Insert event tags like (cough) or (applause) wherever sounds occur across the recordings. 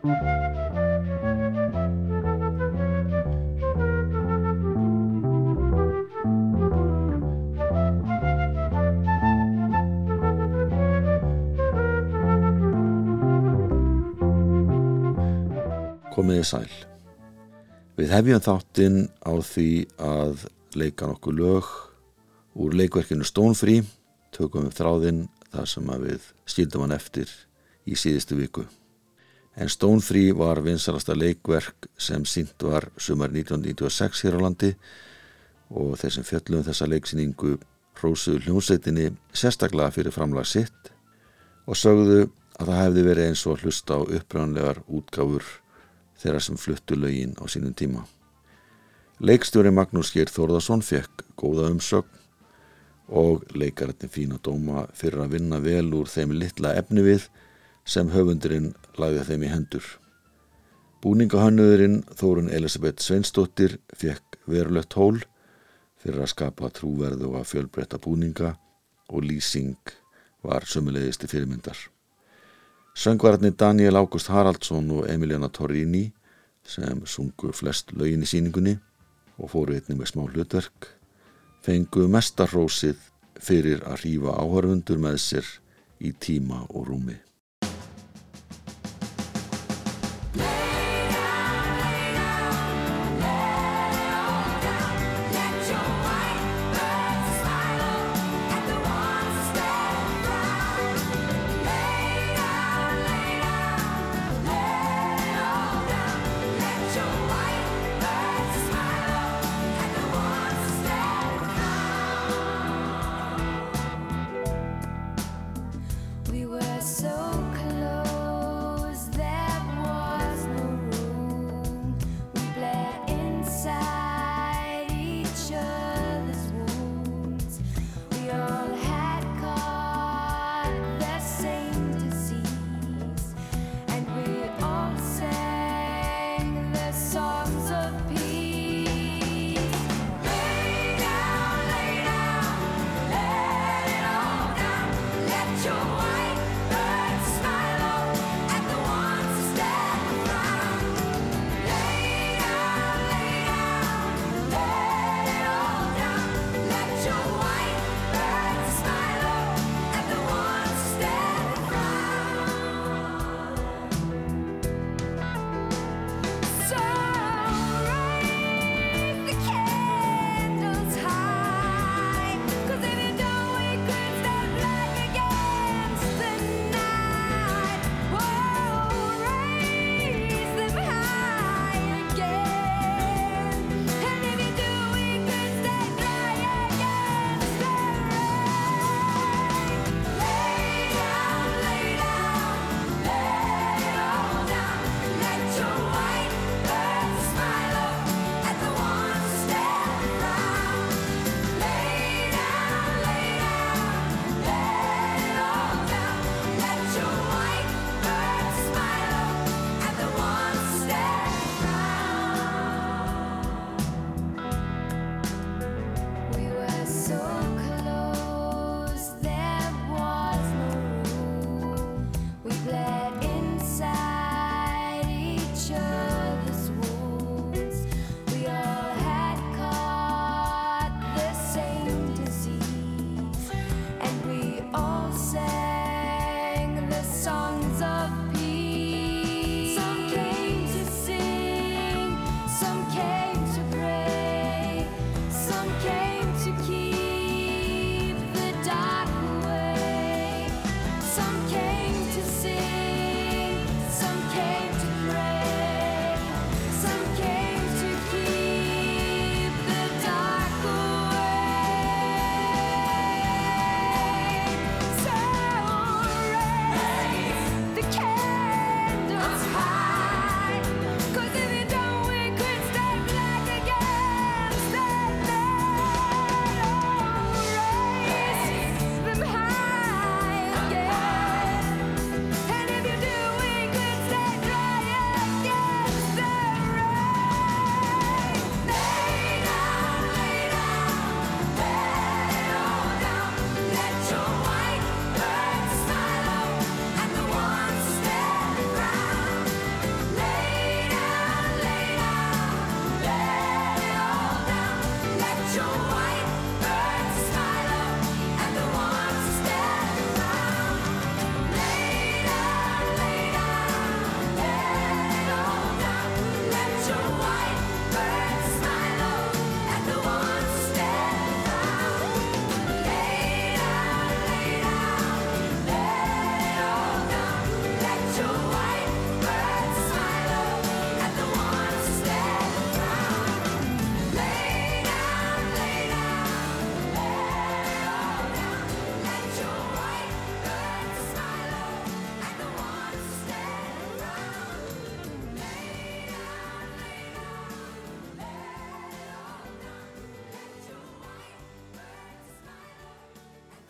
Komiði sæl. Við hefjum þáttinn á því að leika nokkuð lög úr leikverkinu Stónfrí, tökum við þráðinn þar sem við skildum hann eftir í síðustu viku. En Stónfrí var vinsalasta leikverk sem sínt var sumar 1996 hér á landi og þeir sem fjöllum þessa leiksýningu hrósuðu hljómsveitinni sérstaklega fyrir framlag sitt og sögðu að það hefði verið eins og hlusta á upprænlegar útgáfur þeirra sem fluttu lögin á sínum tíma. Leikstjóri Magnús Geir Þórðarsson fekk góða umsögn og leikararni fína dóma fyrir að vinna vel úr þeim litla efni við sem höfundurinn lagði þeim í hendur. Búningahannöðurinn Þórun Elisabeth Sveinsdóttir fekk verulegt hól fyrir að skapa trúverðu og að fjölbreytta búninga og lýsing var sömulegist í fyrirmyndar. Söngvararnir Daniel Ágúst Haraldsson og Emiliana Torrini sem sungu flest lögin í síningunni og fóru einni með smá hlutverk fengu mestarrósið fyrir að rýfa áhörfundur með sér í tíma og rúmi.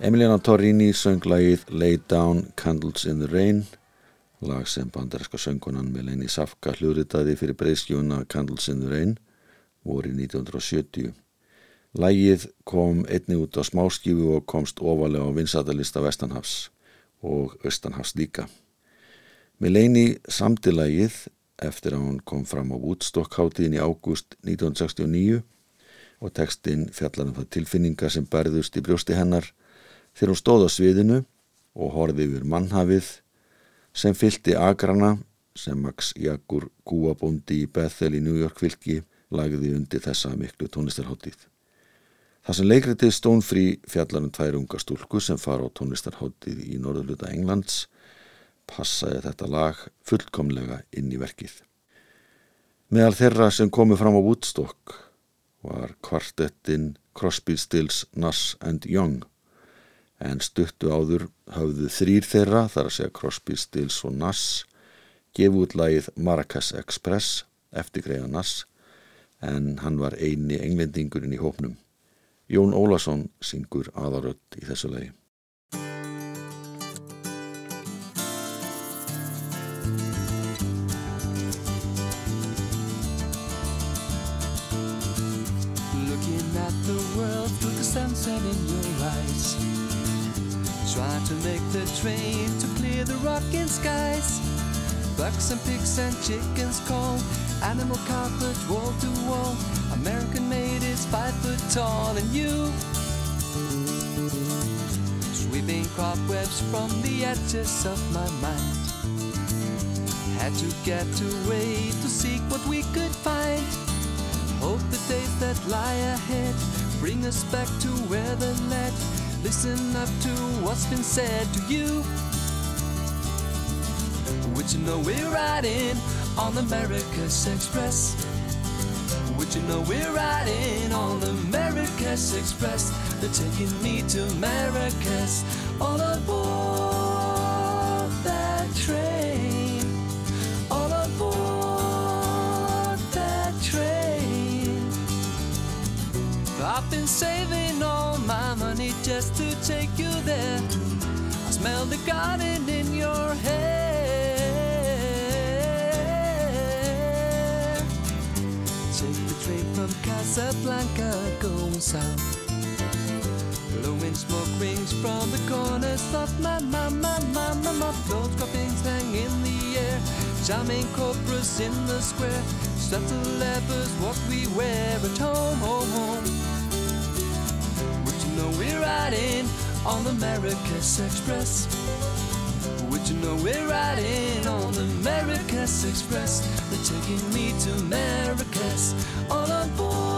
Emiliana Torrini söng lagið Lay Down Candles in the Rain lag sem bandaræska söngunan Melanie Safka hljóðritaði fyrir breyskjuna Candles in the Rain voru 1970. Lagið kom einni út á smáskífu og komst ofalega á vinsatalista Vestanhafs og Östanhafs líka. Melanie samti lagið eftir að hún kom fram á Woodstock-háttíðin í ágúst 1969 og tekstinn fjallar um það tilfinningar sem berðust í brjósti hennar þegar hún stóð á sviðinu og horfið yfir mannhafið sem fylti agrana sem Max Jagur Gúabóndi í Bethel í New York vilki lagði undir þessa miklu tónlistarháttíð. Það sem leikritið Stónfrí fjallar um tvær unga stúlku sem fara á tónlistarháttíð í norðurluta Englands passaði þetta lag fullkomlega inn í verkið. Meðal þeirra sem komu fram á Woodstock var kvartettin Crosby, Stills, Nass and Young en stuttu áður hafðu þrýr þeirra, þar að segja Crosby, Stills og Nass, gefu út lagið Maracas Express eftir greiða Nass, en hann var eini englendingurinn í hópnum. Jón Ólason syngur aðaröld í þessu lagi. Looking at the world through the sunset in your eyes Try to make the train to clear the rocking skies. Bucks and pigs and chickens call. Animal carpet wall to wall. American made is five foot tall, and you sweeping cobwebs from the edges of my mind. Had to get away to seek what we could find. Hope the days that lie ahead bring us back to where the led. Listen up to what's been said to you. Would you know we're riding on the America's Express? Would you know we're riding on the America's Express? They're taking me to America's all aboard smell the garden in your hair. Take the train from Casablanca, going south. Blowing smoke rings from the corners of my mama, mama, my those droppings hang in the air. Charming cobras in the square. Subtle lepers, what we wear at home, home, home. Would you know we're riding on the America's Express? Would you know we're riding on the America's Express? They're taking me to America's all on board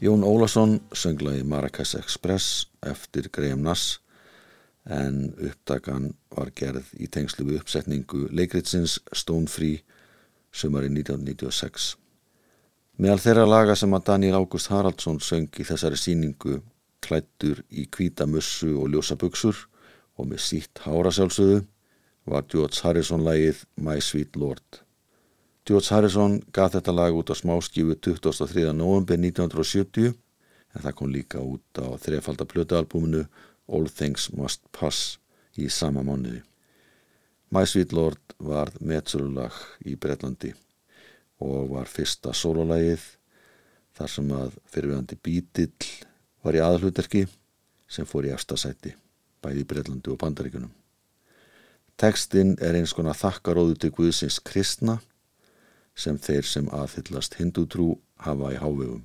Jón Ólason sönglaði Maracas Express eftir Graham Nass en uppdagan var gerð í tengslu við uppsetningu leikritsins Stone Free sumari 1996. Meðal þeirra laga sem að Daniel Ágúst Haraldsson söng í þessari síningu klættur í kvíta mussu og ljósa buksur og með sítt hára sjálfsögðu var George Harrison lagið My Sweet Lord. George Harrison gaf þetta lag út á smáskífu 23. november 1970 en það kom líka út á þrefalda plötualbúminu All Things Must Pass í sama mánuði. My Sweet Lord var metsölulag í Breitlandi og var fyrsta sólulægið þar sem að fyrirvægandi bítill var í aðhlutarki sem fór í efstasæti bæði í Breitlandi og Bandaríkunum. Tekstinn er eins konar þakkaróðu til Guðsins kristna sem þeir sem aðhyllast hindutrú hafa í hávegum.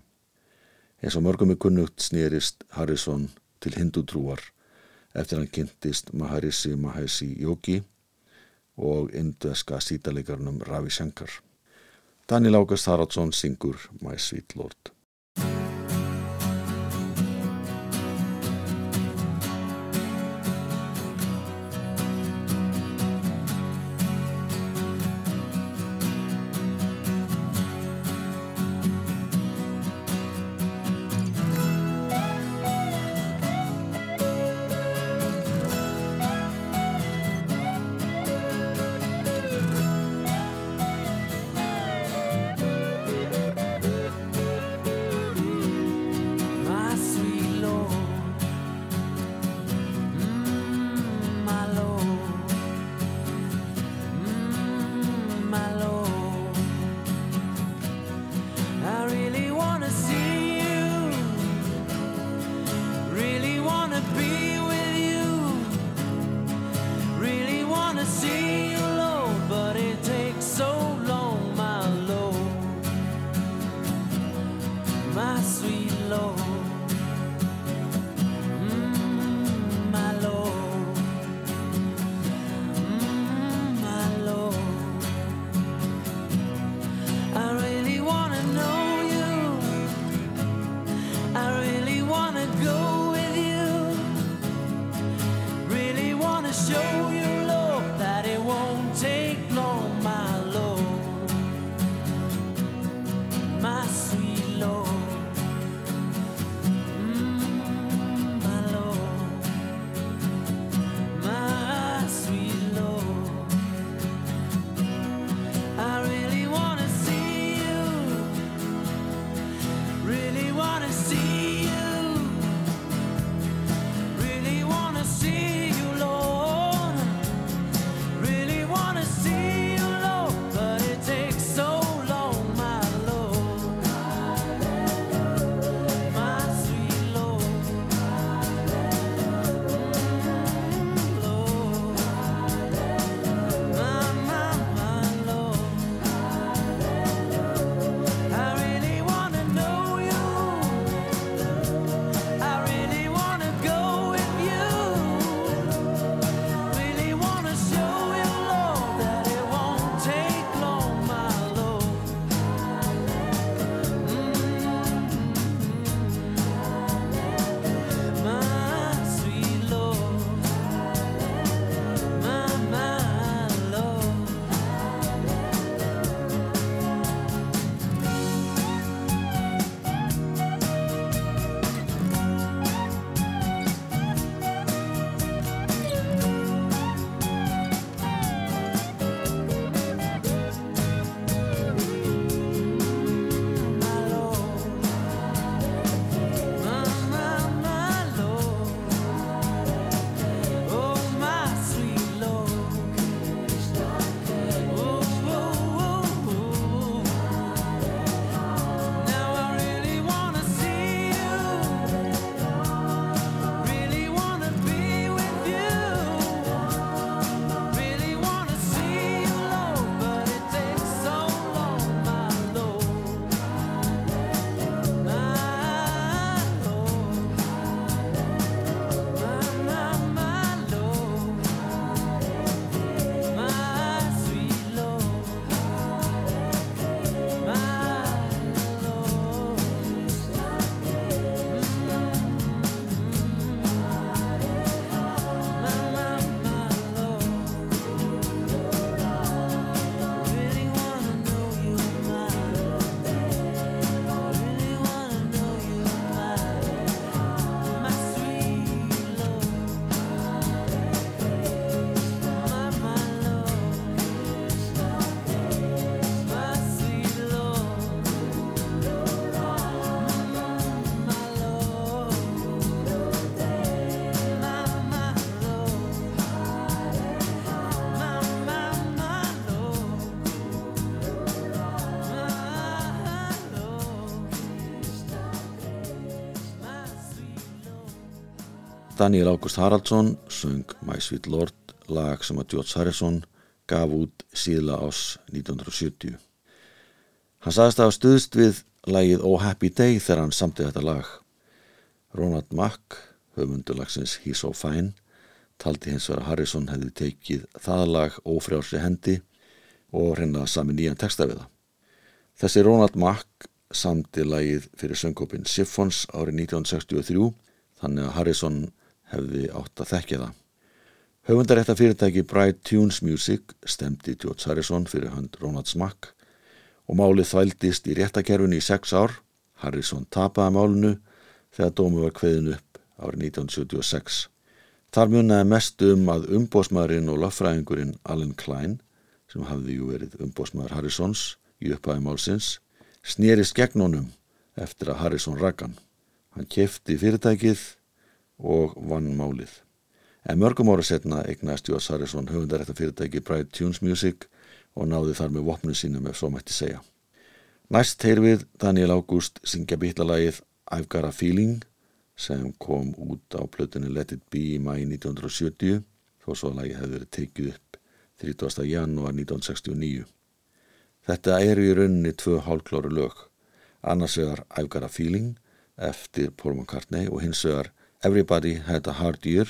Eins og mörgum er kunnugt snýrist Harrison til hindutrúar eftir hann kynntist Maharishi Mahesi Yogi og indveska sítalegarnum Ravi Shankar. Daniel August Haraldsson syngur My Sweet Lord. Daniel August Haraldsson söng My Sweet Lord lag sem að George Harrison gaf út síðla ás 1970. Hann sagðist að hafa stuðst við lagið Oh Happy Day þegar hann samtið þetta lag. Ronald Mack, höfundulagsins He's So Fine, taldi hins vegar að Harrison hefði tekið það lag ófrjálsri hendi og hreinlega sami nýjan texta við það. Þessi Ronald Mack samti lagið fyrir söngkópin Siphons árið 1963 þannig að Harrison hefði átt að þekkja það. Höfundarétta fyrirtæki Bright Tunes Music stemdi George Harrison fyrir hönd Ronald Mack og málið þvældist í réttakerfinu í sex ár. Harrison tapaði málinu þegar dómu var kveðin upp árið 1976. Þar munnaði mest um að umbósmaðurinn og löffræðingurinn Alan Klein, sem hafði jú verið umbósmaður Harrisons í upphæði málsins, snýrist gegn honum eftir að Harrison rakkan. Hann kefti fyrirtækið og vann málið. En mörgum ára setna eignast Jóas Harrison höfundarætta fyrirtæki Bright Tunes Music og náði þar með vopnum sínum ef svo mætti segja. Næst heyr við Daniel August syngja býtlalagið I've Got a Feeling sem kom út á plötunni Let It Be í mæi 1970 þó svo að lagi hefði verið tekið upp 30. janúar 1969. Þetta eru í rauninni tvö hálklóru lög, annars vegar I've Got a Feeling eftir Paul McCartney og hins vegar Everybody Had a Hard Year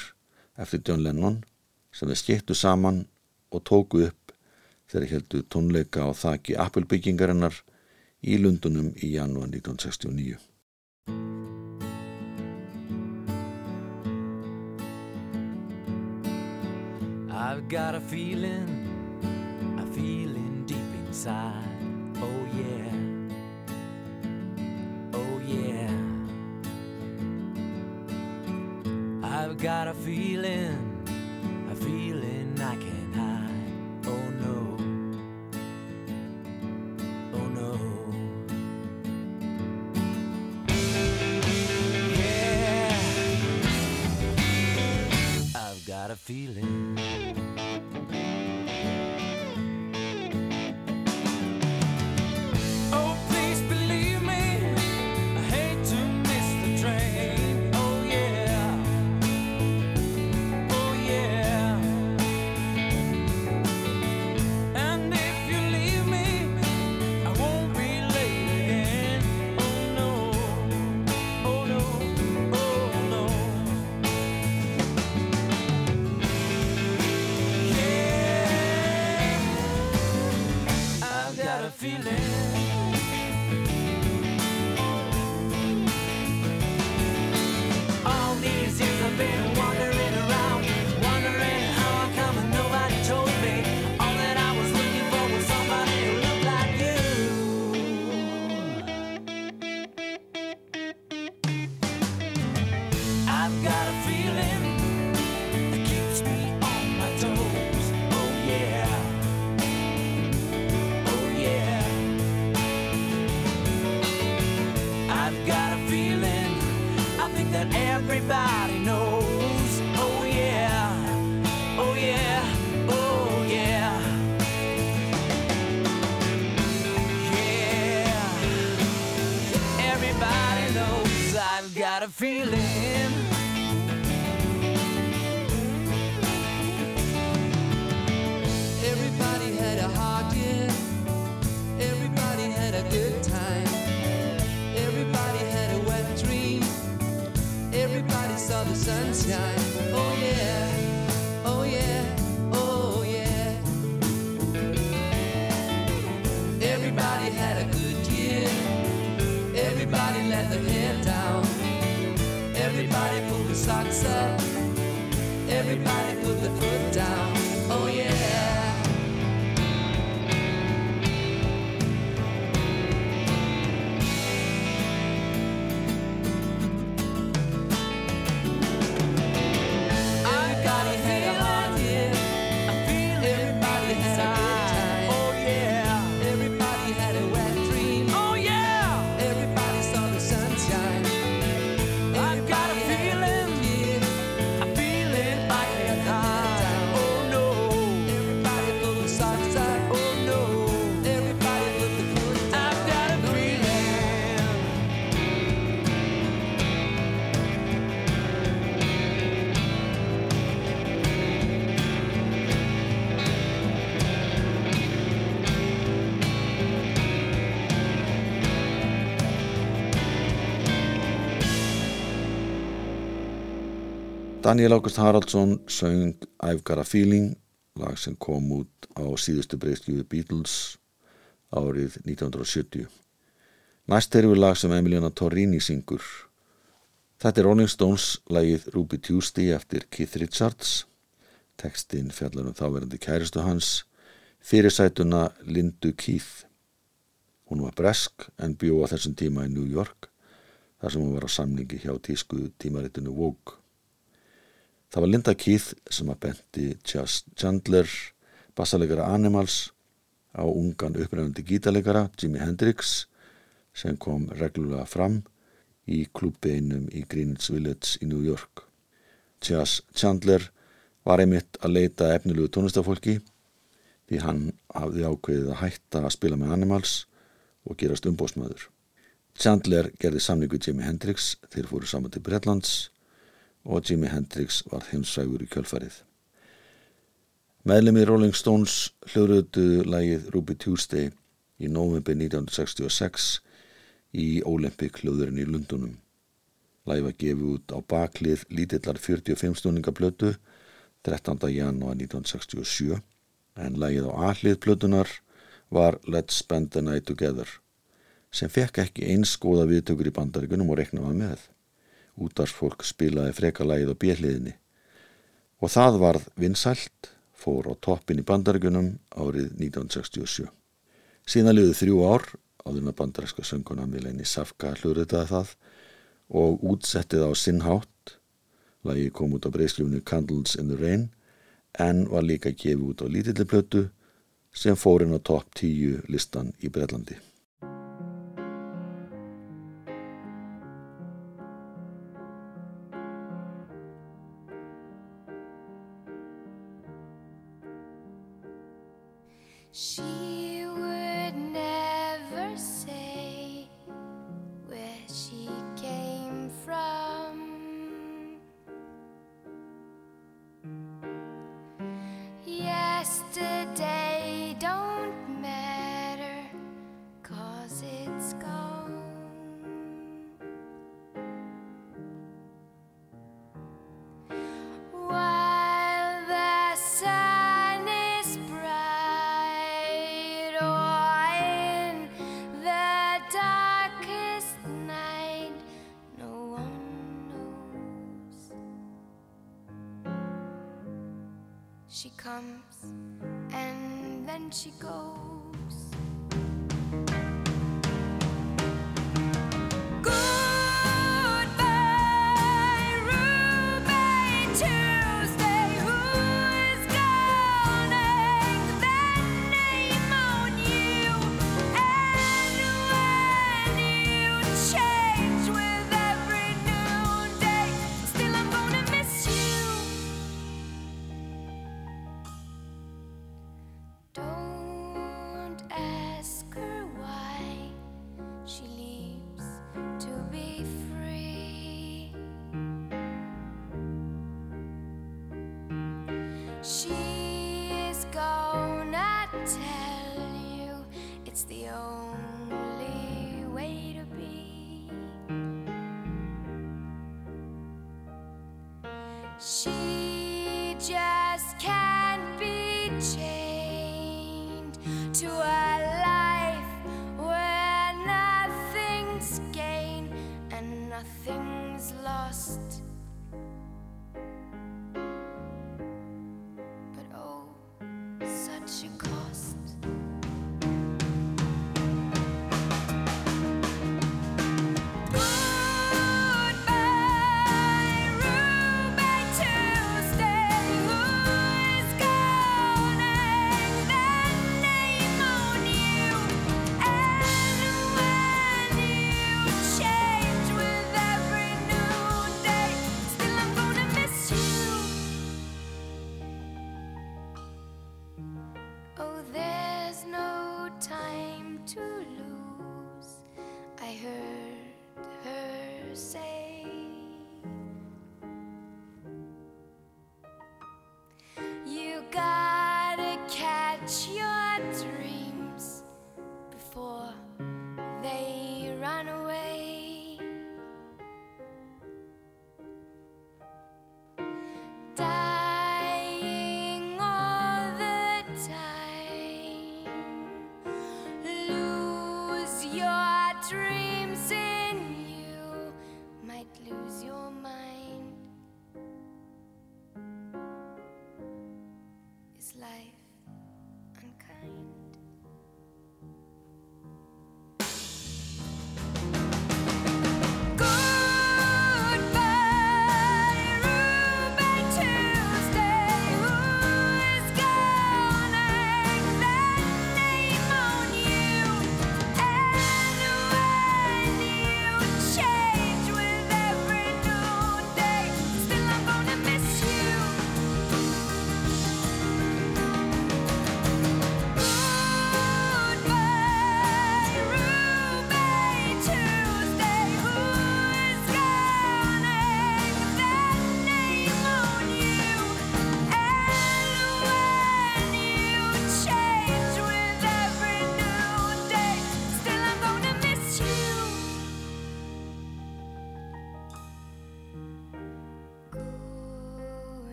eftir John Lennon sem þeir skiptu saman og tóku upp þegar heldu tónleika á þakki Apple byggingarinnar í Lundunum í janúar 1969. I've got a feeling, a feeling deep inside. Oh yeah, I've got a feeling, a feeling I can't hide. Oh no, oh no. Yeah, I've got a feeling. Saw the sunshine. Oh yeah. Oh yeah. Oh yeah. Everybody had a good year. Everybody let their hair down. Everybody pulled the socks up. Everybody Daniel August Haraldsson söng I've Got a Feeling lag sem kom út á síðustu breyskjöfu Beatles árið 1970 Næst erum við lag sem Emiliana Torrini syngur. Þetta er Rolling Stones lagið Ruby Tuesday eftir Keith Richards. Tekstinn fjallar um þáverandi kæristu hans fyrirsætuna Lindu Keith. Hún var bresk en bjó á þessum tíma í New York þar sem hún var á samningi hjá tísku tímaritinu Vogue. Það var Linda Keith sem að benti Chandler, bassalegara Animals, á ungan upprænandi gítalegara Jimi Hendrix sem kom reglulega fram í klubbeinum í Greenwich Village í New York. Chas Chandler var einmitt að leita efnilugu tónlistafólki því hann hafði ákveðið að hætta að spila með Animals og gerast umbósmaður. Chandler gerði samningu Jimi Hendrix þeir fóru saman til Breitlands og Jimi Hendrix var heimsægur í kjölfarið. Meðlemi Rolling Stones hljóruðu lægið Ruby Tuesday í november 1966 í Olympic hljóðurinn í Lundunum. Lægi var gefið út á baklið lítillar 45 stundinga blötu 13. janúar 1967 en lægið á aðlið blötunar var Let's Spend the Night Together sem fekk ekki eins góða viðtökur í bandaríkunum og reknaði með. Útarsfólk spilaði frekalægið á bjelliðinni og það varð vinsælt, fór á toppin í bandaríkunum árið 1967. Síðan liðið þrjú ár áður með bandaríska sönguna Mileni Safka hluritaði það og útsettið á sinnhátt. Lægi kom út á breysljónu Candles in the Rain en var líka gefið út á lítilliplötu sem fór inn á topp 10 listan í Breitlandi.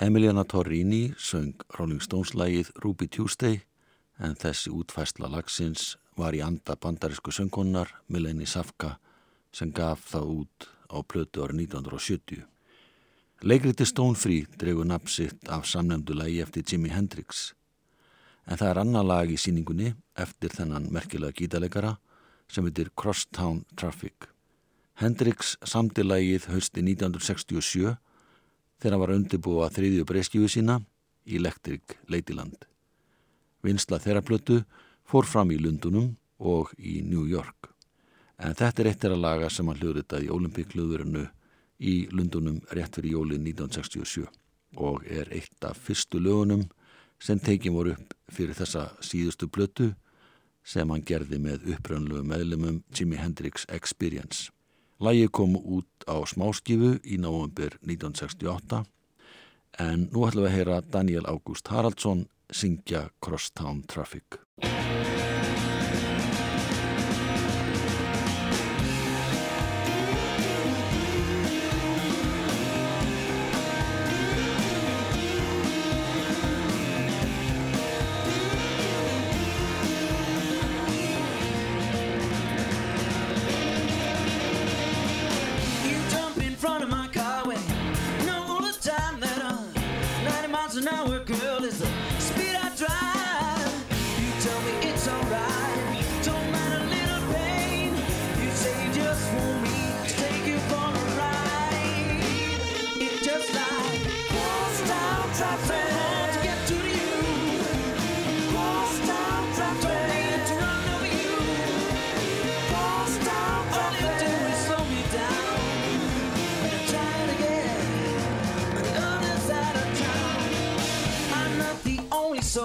Emiliana Torrini söng Rolling Stones lægið Ruby Tuesday en þessi útfæsla lagsins var í anda bandarísku söngkonar Mileni Safka sem gaf það út á plötu árið 1970. Leikriti Stone Free dregur nafn sitt af samnefndu lægi eftir Jimi Hendrix en það er annar lag í síningunni eftir þennan merkilega gítalegara sem heitir Crosstown Traffic. Hendrix samti lægið hausti 1967 þegar hann var undirbúa þriðju breyskjöfu sína Electric Ladyland. Vinsla þeirra plötu fór fram í Lundunum og í New York. En þetta er eitt þeirra laga sem hann hljóðritaði í Olympiklöðurinu í Lundunum rétt fyrir jólið 1967 og er eitt af fyrstu lögunum sem tekin voru upp fyrir þessa síðustu plötu sem hann gerði með upprönnlegu meðlumum Jimi Hendrix Experience. Lægi kom út á smáskifu í november 1968 en nú ætlum við að heyra Daniel August Haraldsson syngja Crosstown Traffic.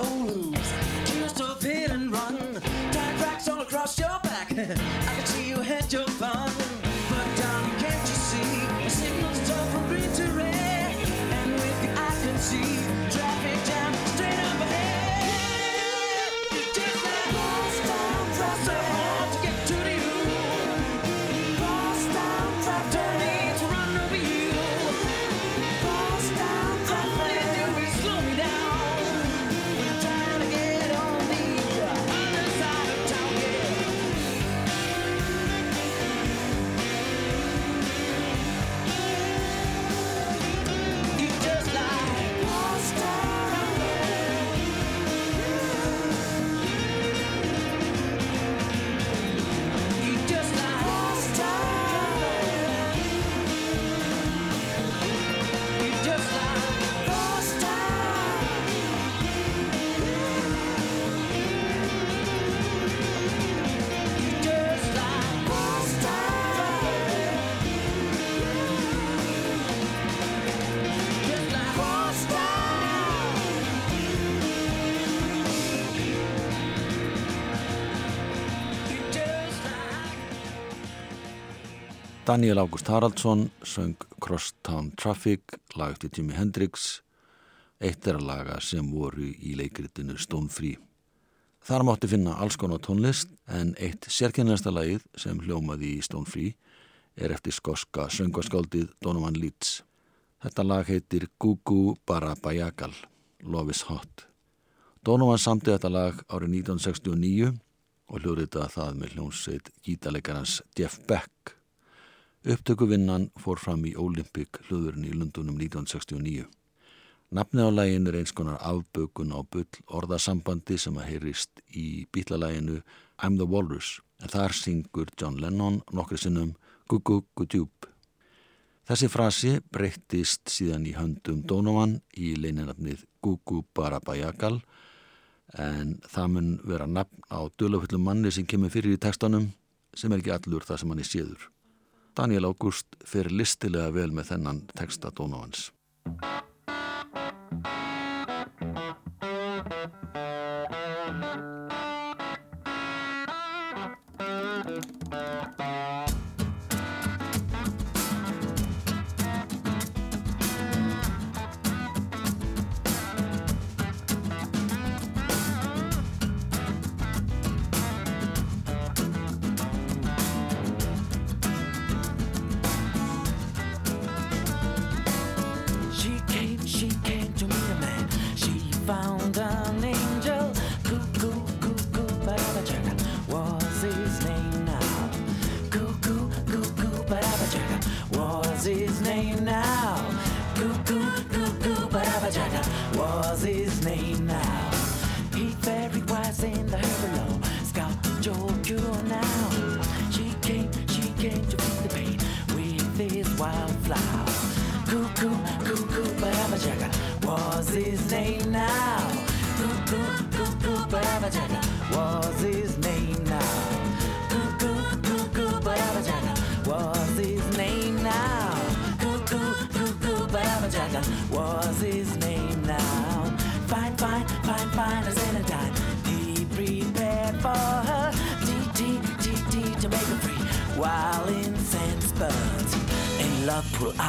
don't still Can't hit and run. Tight tracks all across your back. (laughs) I can see you had your fun. Daniel August Haraldsson söng Crosstown Traffic lag eftir Jimi Hendrix eitt er að laga sem voru í leikritinu Stone Free. Þar mátti finna alls konar tónlist en eitt sérkennasta lagið sem hljómaði í Stone Free er eftir skoska söngaskáldið Donovan Leeds. Þetta lag heitir Gugu Barabayagal, Love is Hot. Donovan samti þetta lag árið 1969 og hljóðritaði það með hljómsveit gítalegarans Jeff Beck. Upptökuvinnan fór fram í Olympic hljóðurinn í Lundunum 1969. Nafnið á lægin er eins konar afbökun á bull orðasambandi sem að heyrist í bítlalæginu I'm the Walrus en þar syngur John Lennon nokkri sinnum Gugu Gudjúb. Þessi frasi breyttist síðan í höndum Donovan í leininafnið Gugu Barabayagal en það mun vera nafn á dölaföllum manni sem kemur fyrir í textanum sem er ekki allur það sem hann er séður. Daniel August fer listilega vel með þennan texta Donovans.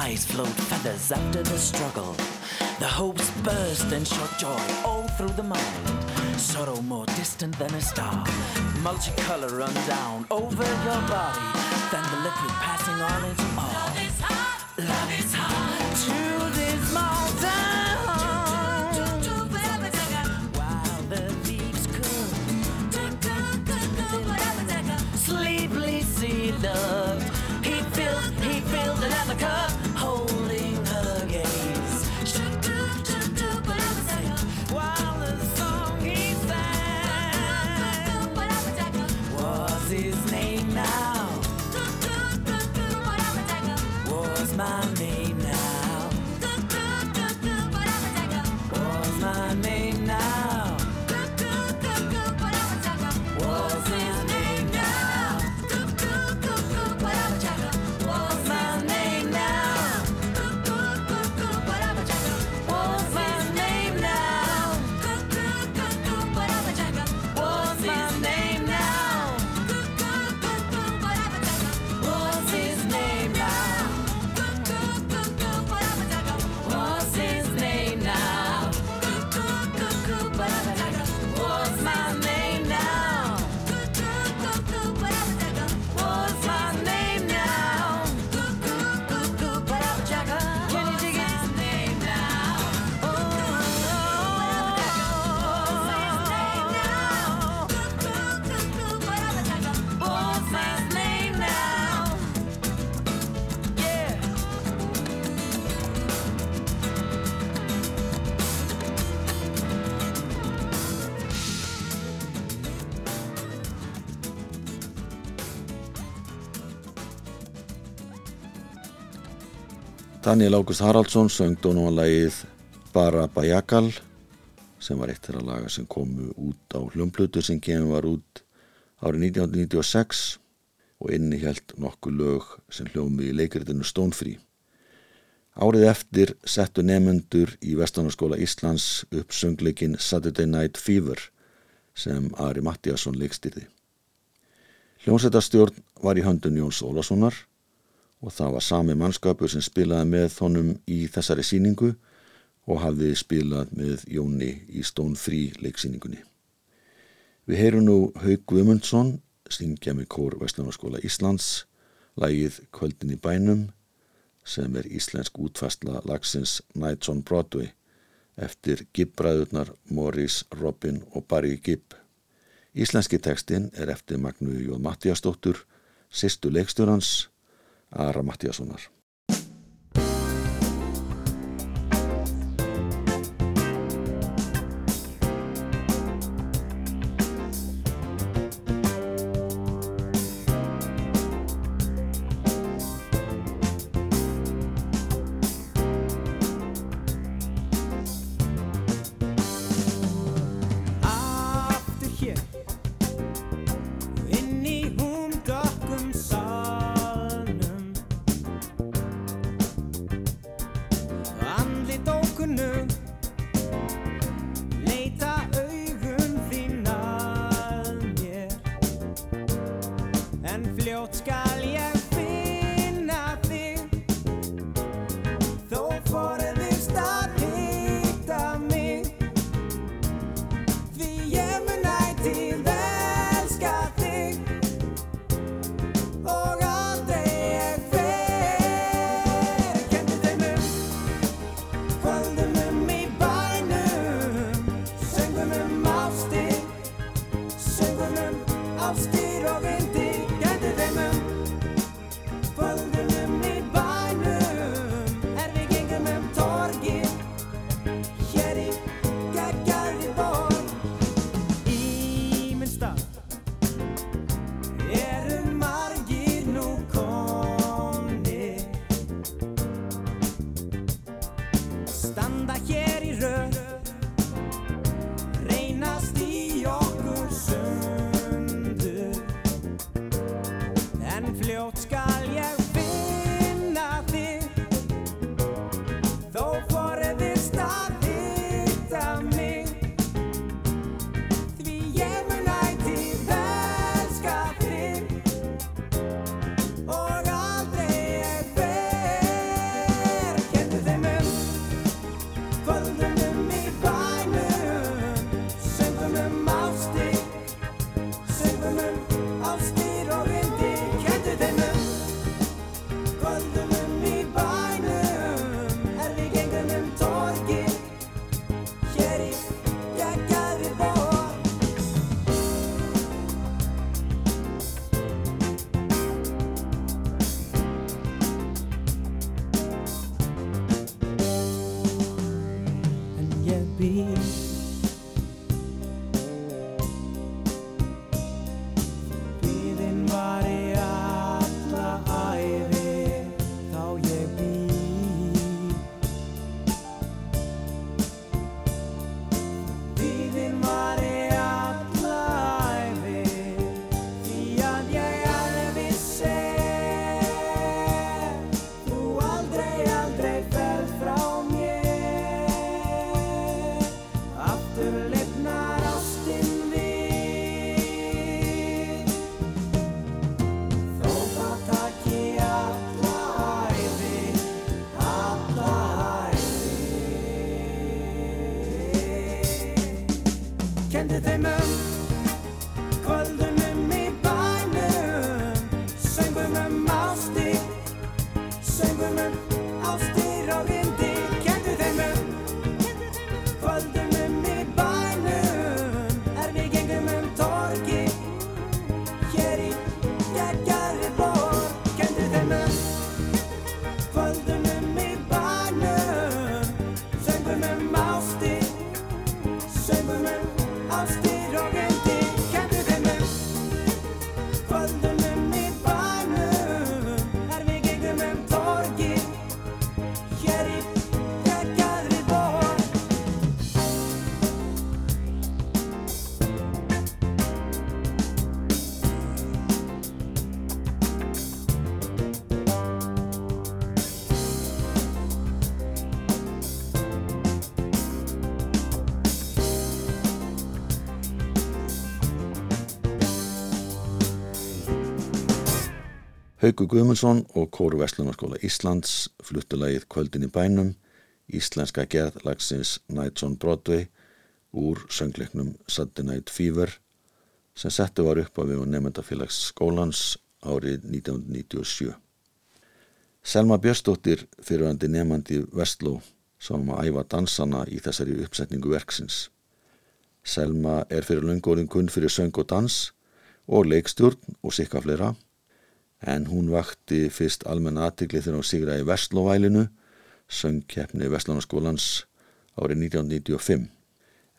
Eyes float feathers after the struggle. The hopes burst and shot joy all through the mind. Sorrow more distant than a star. Multicolor run down over your body. Then the liquid passing on into all. Love is hot. Love is hot. To this mountain. While the leaves cool. Sleeplessly loved. He filled, he filled another cup, Daniel August Haraldsson söng Donovan-lægið Bara Bajakal sem var eitt þeirra laga sem komu út á hljómplutu sem kemur var út árið 1996 og innihjælt nokkuð lög sem hljómi í leikritinu Stónfrí. Árið eftir settu nefnendur í Vestanarskóla Íslands upp söngleikin Saturday Night Fever sem Ari Mattiasson leikstýrði. Hljómsættarstjórn var í höndun Jóns Ólasonar og það var sami mannskapur sem spilaði með honum í þessari síningu og hafði spilað með Jóni í Stón 3 leiksíningunni. Við heyrum nú Haug Guðmundsson, syngja með Kór Vestlunarskóla Íslands, lægið Kvöldin í bænum, sem er íslensk útfæstla lagsins Nights on Broadway eftir Gibbræðurnar Morris, Robin og Barry Gibb. Íslenski tekstinn er eftir Magnúi Jóð Mattiastóttur, sýstu leikstur hans, Ara Mattíassonar Hauku Guðmundsson og Kóru Vestlunarskóla Íslands fluttu lagið Kvöldin í bænum, íslenska gerð lagsins Nights on Broadway úr söngleiknum Saturday Night Fever sem settu var upp á við og nefndafélags skólans árið 1997. Selma Björnsdóttir fyrirvændi nefandi Vestló sem að æfa dansana í þessari uppsetningu verksins. Selma er fyrir löngóðin kunn fyrir söng og dans og leikstjórn og sikka fleira en hún vakti fyrst almenn aðtikli þegar hún sigraði Vestlóvælinu, söngkeppni Vestlónaskólans árið 1995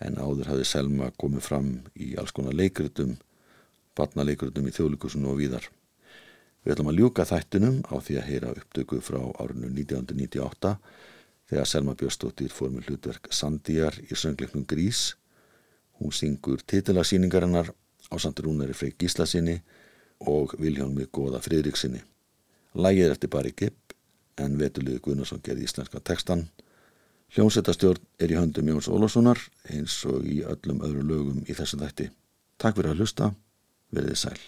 en áður hafði Selma komið fram í alls konar leikrutum, barnaleikrutum í þjóðlíkusun og víðar. Við ætlum að ljúka þættinum á því að heyra upptöku frá árinu 1998 þegar Selma Björnstóttir fór með hlutverk Sandíjar í söngleiknum Grís. Hún syngur titilasýningarinnar á Sandrúnari Freyr Gíslasinni og Viljálmi Góða Friðriksinni. Lægið er eftir Barry Gibb en Vetuliði Guðnarsson gerði íslenska textan. Hljómsettastjórn er í höndum Jóns Ólafssonar eins og í öllum öðru lögum í þessum þætti. Takk fyrir að hlusta, verðið sæl.